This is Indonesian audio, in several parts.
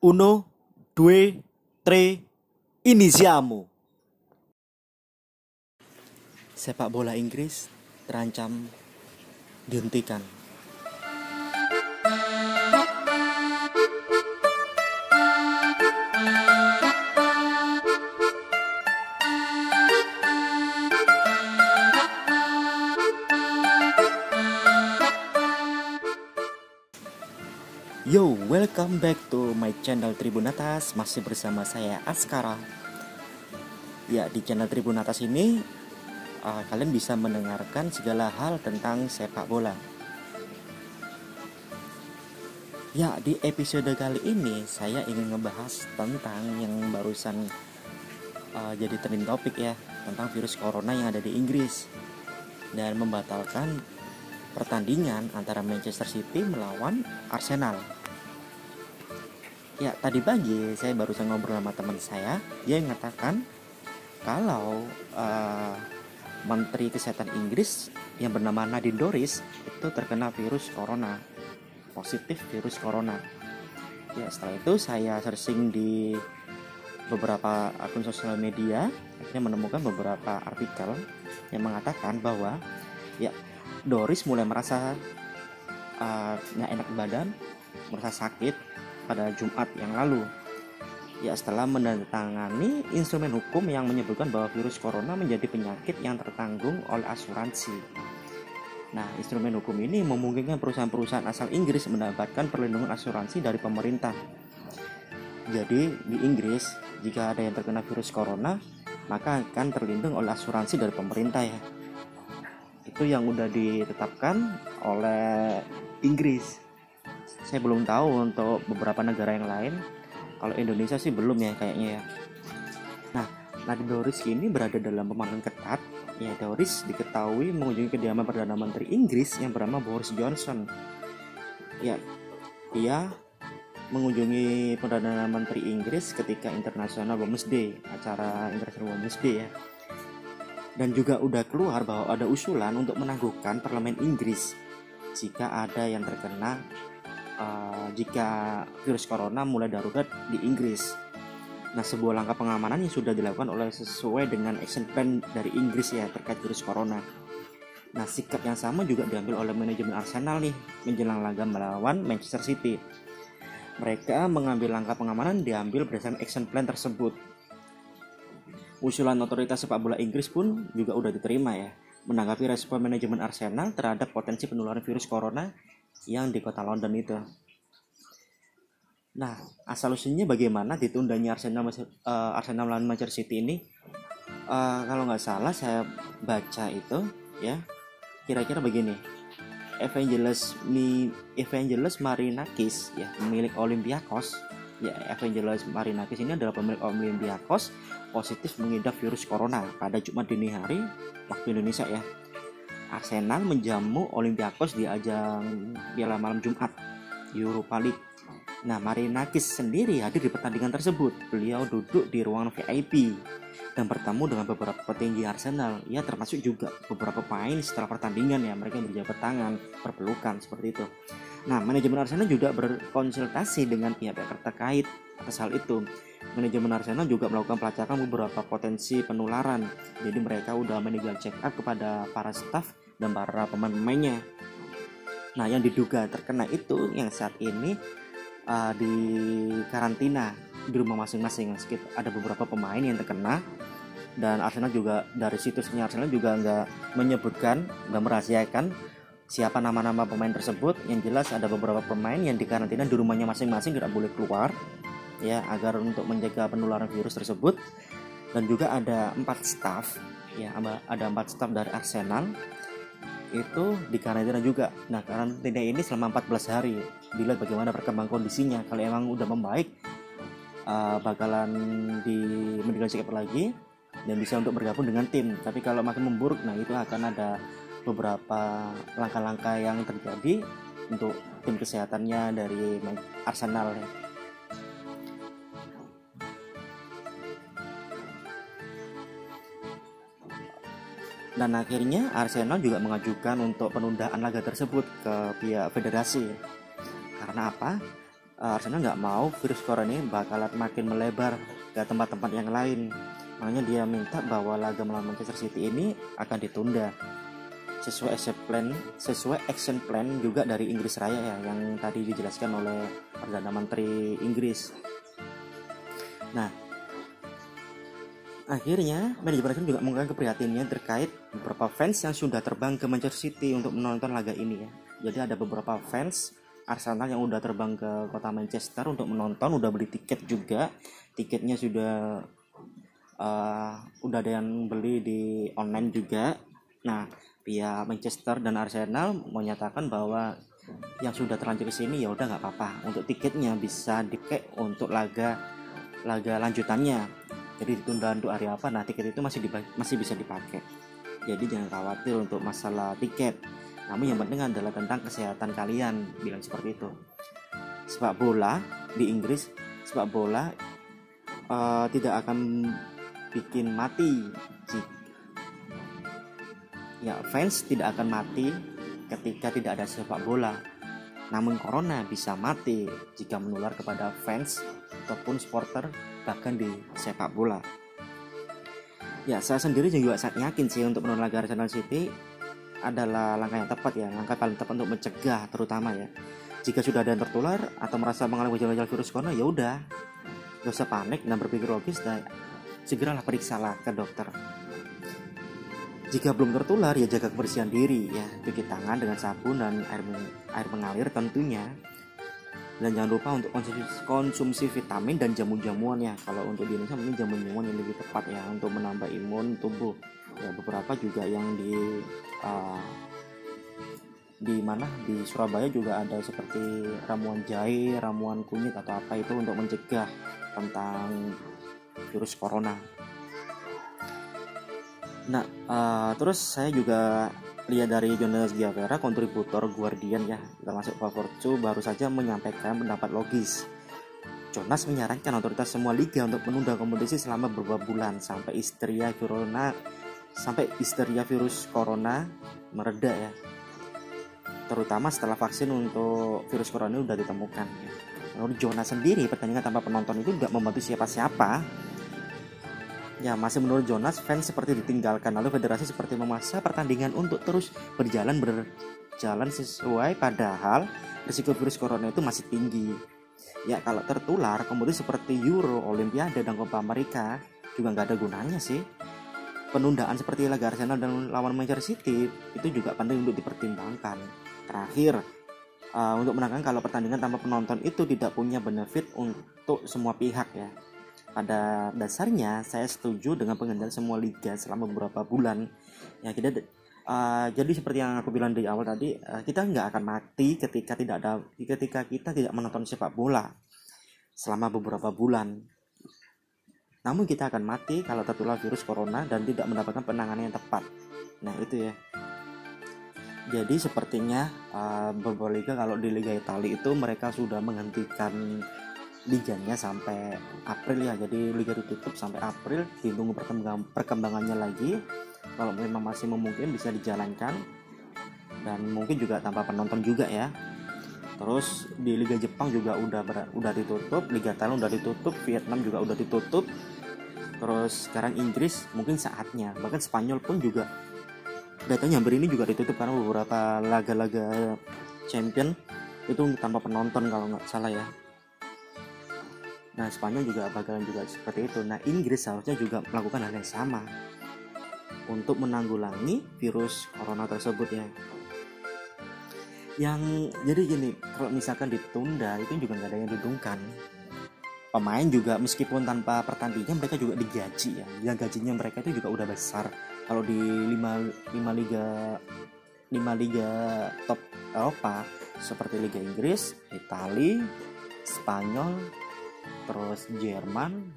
Uno, due, tre, iniziamo. Sepak bola Inggris terancam dihentikan. Yo, welcome back to my channel Tribun Atas. Masih bersama saya Askara. Ya, di channel Tribun Atas ini uh, kalian bisa mendengarkan segala hal tentang sepak bola. Ya, di episode kali ini saya ingin ngebahas tentang yang barusan uh, jadi trending topik ya, tentang virus corona yang ada di Inggris dan membatalkan pertandingan antara Manchester City melawan Arsenal. Ya, tadi pagi saya barusan ngobrol sama teman saya, dia mengatakan kalau uh, Menteri Kesehatan Inggris yang bernama Nadine Dorries itu terkena virus corona, positif virus corona. Ya, setelah itu saya searching di beberapa akun sosial media, akhirnya menemukan beberapa artikel yang mengatakan bahwa ya Doris mulai merasa nggak uh, enak badan, merasa sakit pada Jumat yang lalu. Ya setelah menandatangani instrumen hukum yang menyebutkan bahwa virus corona menjadi penyakit yang tertanggung oleh asuransi. Nah, instrumen hukum ini memungkinkan perusahaan-perusahaan asal Inggris mendapatkan perlindungan asuransi dari pemerintah. Jadi, di Inggris, jika ada yang terkena virus corona, maka akan terlindung oleh asuransi dari pemerintah ya itu yang udah ditetapkan oleh Inggris. Saya belum tahu untuk beberapa negara yang lain. Kalau Indonesia sih belum ya kayaknya ya. Nah Nadi Doris ini berada dalam pemantauan ketat. Ya Doris diketahui mengunjungi kediaman Perdana Menteri Inggris yang bernama Boris Johnson. Ya ia mengunjungi Perdana Menteri Inggris ketika International Women's Day acara International Women's Day ya dan juga udah keluar bahwa ada usulan untuk menangguhkan parlemen Inggris jika ada yang terkena uh, jika virus corona mulai darurat di Inggris. Nah, sebuah langkah pengamanan yang sudah dilakukan oleh sesuai dengan action plan dari Inggris ya terkait virus corona. Nah, sikap yang sama juga diambil oleh manajemen Arsenal nih menjelang laga melawan Manchester City. Mereka mengambil langkah pengamanan diambil berdasarkan action plan tersebut Usulan otoritas sepak bola Inggris pun juga udah diterima ya, menanggapi respon manajemen Arsenal terhadap potensi penularan virus corona yang di kota London itu. Nah, asal usulnya bagaimana ditundanya Arsenal uh, Arsenal lawan Manchester City ini? Uh, kalau nggak salah saya baca itu ya, kira-kira begini. Evangelos Mi Evangelos Marinakis ya, milik Olympiakos ya Evangelos Marinakis ini adalah pemilik Olympiakos positif mengidap virus corona pada Jumat dini hari waktu Indonesia ya. Arsenal menjamu Olympiakos di ajang Piala Malam Jumat Europa League. Nah, Marinakis sendiri hadir di pertandingan tersebut. Beliau duduk di ruangan VIP dan bertemu dengan beberapa petinggi Arsenal. Ya, termasuk juga beberapa pemain setelah pertandingan ya. Mereka berjabat tangan, berpelukan seperti itu. Nah, manajemen Arsenal juga berkonsultasi dengan pihak-pihak terkait atas hal itu. Manajemen Arsenal juga melakukan pelacakan beberapa potensi penularan. Jadi mereka udah medical check up kepada para staff dan para pemain-pemainnya. Nah, yang diduga terkena itu yang saat ini uh, di karantina di rumah masing-masing. Ada beberapa pemain yang terkena dan Arsenal juga dari situsnya Arsenal juga nggak menyebutkan nggak merahasiakan siapa nama-nama pemain tersebut. Yang jelas ada beberapa pemain yang dikarantina di rumahnya masing-masing tidak boleh keluar ya agar untuk menjaga penularan virus tersebut. Dan juga ada empat staff ya ada empat staff dari Arsenal itu dikarantina juga. Nah karantina ini selama 14 hari. Dilihat bagaimana perkembangan kondisinya. Kalau emang udah membaik uh, bakalan di medical check lagi dan bisa untuk bergabung dengan tim. Tapi kalau makin memburuk nah itu akan ada beberapa langkah-langkah yang terjadi untuk tim kesehatannya dari Arsenal Dan akhirnya Arsenal juga mengajukan untuk penundaan laga tersebut ke pihak federasi. Karena apa? Arsenal nggak mau virus corona ini bakalan makin melebar ke tempat-tempat yang lain makanya dia minta bahwa laga melawan Manchester City ini akan ditunda sesuai action plan sesuai action plan juga dari Inggris Raya ya yang tadi dijelaskan oleh Perdana Menteri Inggris nah akhirnya manajemen Arsenal juga mengungkapkan keprihatinannya terkait beberapa fans yang sudah terbang ke Manchester City untuk menonton laga ini ya. Jadi ada beberapa fans Arsenal yang udah terbang ke kota Manchester untuk menonton udah beli tiket juga. Tiketnya sudah uh, udah ada yang beli di online juga. Nah pihak Manchester dan Arsenal menyatakan bahwa yang sudah terlanjur ke sini ya udah nggak apa-apa. Untuk tiketnya bisa dipakai untuk laga laga lanjutannya jadi ditunda untuk hari apa nah tiket itu masih masih bisa dipakai. Jadi jangan khawatir untuk masalah tiket. Namun yang penting adalah tentang kesehatan kalian bilang seperti itu. Sepak bola di Inggris sepak bola uh, tidak akan bikin mati ya fans tidak akan mati ketika tidak ada sepak bola. Namun corona bisa mati jika menular kepada fans ataupun supporter bahkan di sepak bola ya saya sendiri juga sangat yakin sih untuk menonton laga Arsenal City adalah langkah yang tepat ya, langkah paling tepat untuk mencegah terutama ya. Jika sudah ada yang tertular atau merasa mengalami gejala-gejala virus corona, ya udah, gak usah panik dan berpikir logis dan segeralah periksalah ke dokter. Jika belum tertular ya jaga kebersihan diri ya, cuci tangan dengan sabun dan air air mengalir tentunya. Dan jangan lupa untuk konsumsi, konsumsi vitamin dan jamu-jamuan ya. Kalau untuk di Indonesia mungkin jamu-jamuan yang lebih tepat ya untuk menambah imun tubuh ya beberapa juga yang di uh, di mana di Surabaya juga ada seperti ramuan jahe, ramuan kunyit atau apa itu untuk mencegah tentang virus corona. Nah, uh, terus saya juga lihat dari Jonas Giavera, kontributor Guardian ya, termasuk Favorcu baru saja menyampaikan pendapat logis. Jonas menyarankan otoritas semua liga untuk menunda kompetisi selama beberapa bulan sampai histeria corona sampai histeria virus corona mereda ya. Terutama setelah vaksin untuk virus corona sudah ditemukan menurut Jonas sendiri pertandingan tanpa penonton itu tidak membantu siapa-siapa ya masih menurut Jonas fans seperti ditinggalkan lalu federasi seperti memaksa pertandingan untuk terus berjalan berjalan sesuai padahal risiko virus corona itu masih tinggi ya kalau tertular kompetisi seperti Euro, Olimpiade dan Copa America juga nggak ada gunanya sih penundaan seperti laga Arsenal dan lawan Manchester City itu juga penting untuk dipertimbangkan. Terakhir, uh, untuk menangkan kalau pertandingan tanpa penonton itu tidak punya benefit untuk semua pihak ya. Pada dasarnya saya setuju dengan pengendalian semua liga selama beberapa bulan. Ya kita uh, jadi seperti yang aku bilang di awal tadi, uh, kita nggak akan mati ketika tidak ada ketika kita tidak menonton sepak bola selama beberapa bulan namun kita akan mati kalau tertular virus corona dan tidak mendapatkan penanganan yang tepat. Nah itu ya. Jadi sepertinya uh, beberapa liga kalau di Liga Italia itu mereka sudah menghentikan liganya sampai April ya. Jadi liga ditutup sampai April, ditunggu perkembangan perkembangannya lagi. Kalau memang masih memungkinkan bisa dijalankan dan mungkin juga tanpa penonton juga ya. Terus di Liga Jepang juga udah ber, udah ditutup, Liga Thailand udah ditutup, Vietnam juga udah ditutup. Terus sekarang Inggris mungkin saatnya, bahkan Spanyol pun juga datanya hampir ini juga ditutup karena beberapa laga-laga champion itu tanpa penonton kalau nggak salah ya. Nah Spanyol juga bakalan juga seperti itu. Nah Inggris seharusnya juga melakukan hal yang sama untuk menanggulangi virus corona tersebut ya. Yang jadi gini kalau misalkan ditunda itu juga nggak ada yang didungkan. Pemain juga meskipun tanpa pertandingan mereka juga digaji ya. Yang gajinya mereka itu juga udah besar. Kalau di lima lima liga lima liga top Eropa seperti Liga Inggris, Italia, Spanyol, terus Jerman,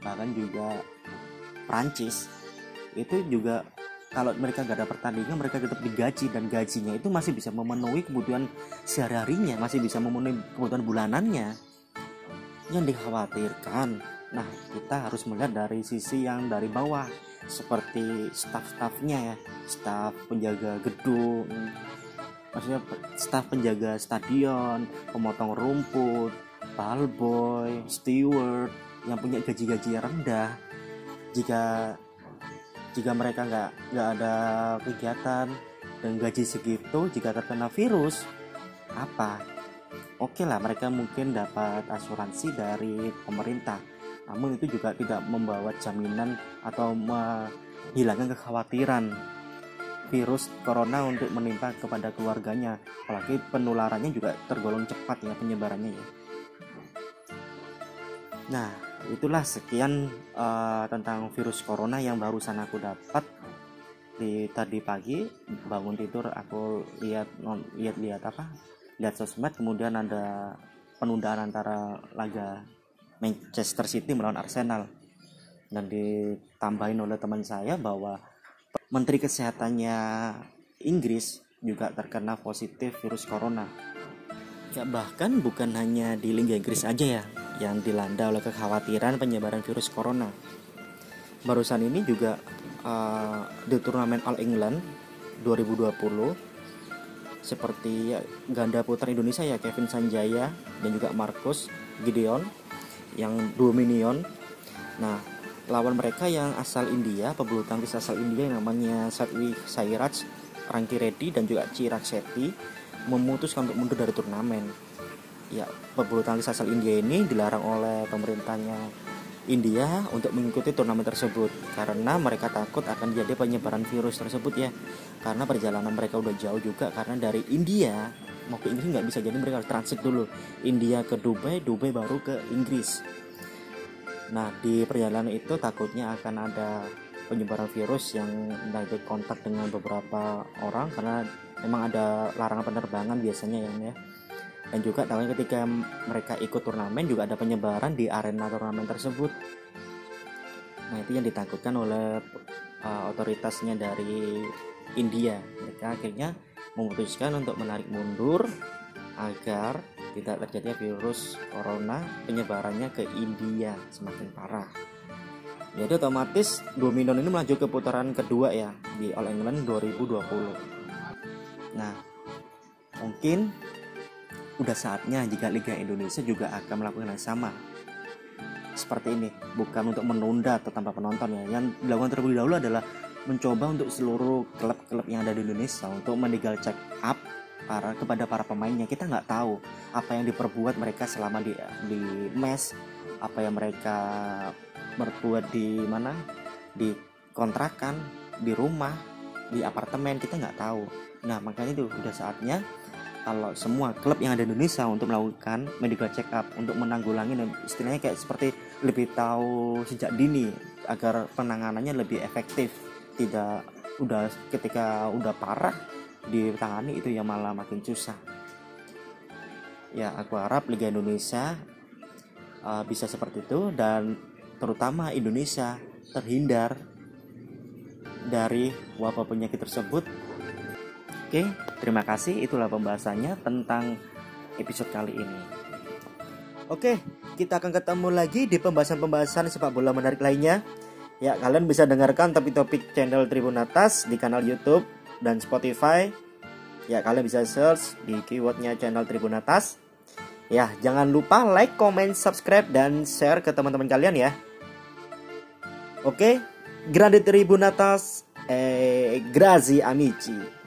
bahkan juga Prancis. Itu juga kalau mereka gak ada pertandingan mereka tetap digaji dan gajinya itu masih bisa memenuhi kebutuhan sehari-harinya masih bisa memenuhi kebutuhan bulanannya. Yang dikhawatirkan nah kita harus melihat dari sisi yang dari bawah seperti staff-staffnya ya staff penjaga gedung maksudnya staff penjaga stadion pemotong rumput ballboy, steward yang punya gaji-gaji rendah. Jika jika mereka nggak nggak ada kegiatan dan gaji segitu jika terkena virus apa? Oke lah mereka mungkin dapat asuransi dari pemerintah. Namun itu juga tidak membawa jaminan atau menghilangkan kekhawatiran virus corona untuk menimpa kepada keluarganya. Apalagi penularannya juga tergolong cepat ya penyebarannya ya nah itulah sekian uh, tentang virus corona yang barusan aku dapat di tadi pagi. Bangun tidur aku lihat lihat lihat apa? Lihat sosmed kemudian ada penundaan antara laga Manchester City melawan Arsenal. Dan ditambahin oleh teman saya bahwa Menteri Kesehatannya Inggris juga terkena positif virus corona. Ya bahkan bukan hanya di Liga Inggris aja ya yang dilanda oleh kekhawatiran penyebaran virus corona. Barusan ini juga uh, di turnamen All England 2020 seperti ganda putra Indonesia ya Kevin Sanjaya dan juga Marcus Gideon yang Dominion. Nah, lawan mereka yang asal India, pebulu tangkis asal India yang namanya Satwi Sairaj, Rangki Reddy dan juga Chirag Shetty memutuskan untuk mundur dari turnamen. Ya, pebulu tangkis asal India ini dilarang oleh pemerintahnya India untuk mengikuti turnamen tersebut karena mereka takut akan jadi penyebaran virus tersebut ya. Karena perjalanan mereka udah jauh juga karena dari India mau ke Inggris nggak bisa. Jadi mereka harus transit dulu. India ke Dubai Dubai baru ke Inggris. Nah di perjalanan itu takutnya akan ada penyebaran virus yang dari kontak dengan beberapa orang karena memang ada larangan penerbangan biasanya ya dan juga tahunya ketika mereka ikut turnamen juga ada penyebaran di arena turnamen tersebut nah itu yang ditakutkan oleh uh, otoritasnya dari India mereka akhirnya memutuskan untuk menarik mundur agar tidak terjadi virus corona penyebarannya ke India semakin parah. Jadi otomatis Dominion ini melaju ke putaran kedua ya di All England 2020. Nah, mungkin udah saatnya jika Liga Indonesia juga akan melakukan hal sama. Seperti ini, bukan untuk menunda tanpa penonton ya. Yang dilakukan terlebih dahulu adalah mencoba untuk seluruh klub-klub yang ada di Indonesia untuk meninggal check up para kepada para pemainnya kita nggak tahu apa yang diperbuat mereka selama di di mes apa yang mereka berbuat di mana di kontrakan di rumah di apartemen kita nggak tahu nah makanya itu udah saatnya kalau semua klub yang ada di Indonesia untuk melakukan medical check up untuk menanggulangi dan istilahnya kayak seperti lebih tahu sejak dini agar penanganannya lebih efektif tidak udah ketika udah parah ditangani itu yang malah makin susah. Ya aku harap Liga Indonesia uh, bisa seperti itu dan terutama Indonesia terhindar dari wabah penyakit tersebut oke terima kasih itulah pembahasannya tentang episode kali ini oke kita akan ketemu lagi di pembahasan-pembahasan sepak bola menarik lainnya Ya, kalian bisa dengarkan topik-topik channel Tribun Atas di kanal YouTube dan Spotify. Ya, kalian bisa search di keywordnya channel Tribun Atas. Ya, jangan lupa like, comment, subscribe, dan share ke teman-teman kalian ya. Oke, Grande Tribun Atas, eh, grazie amici.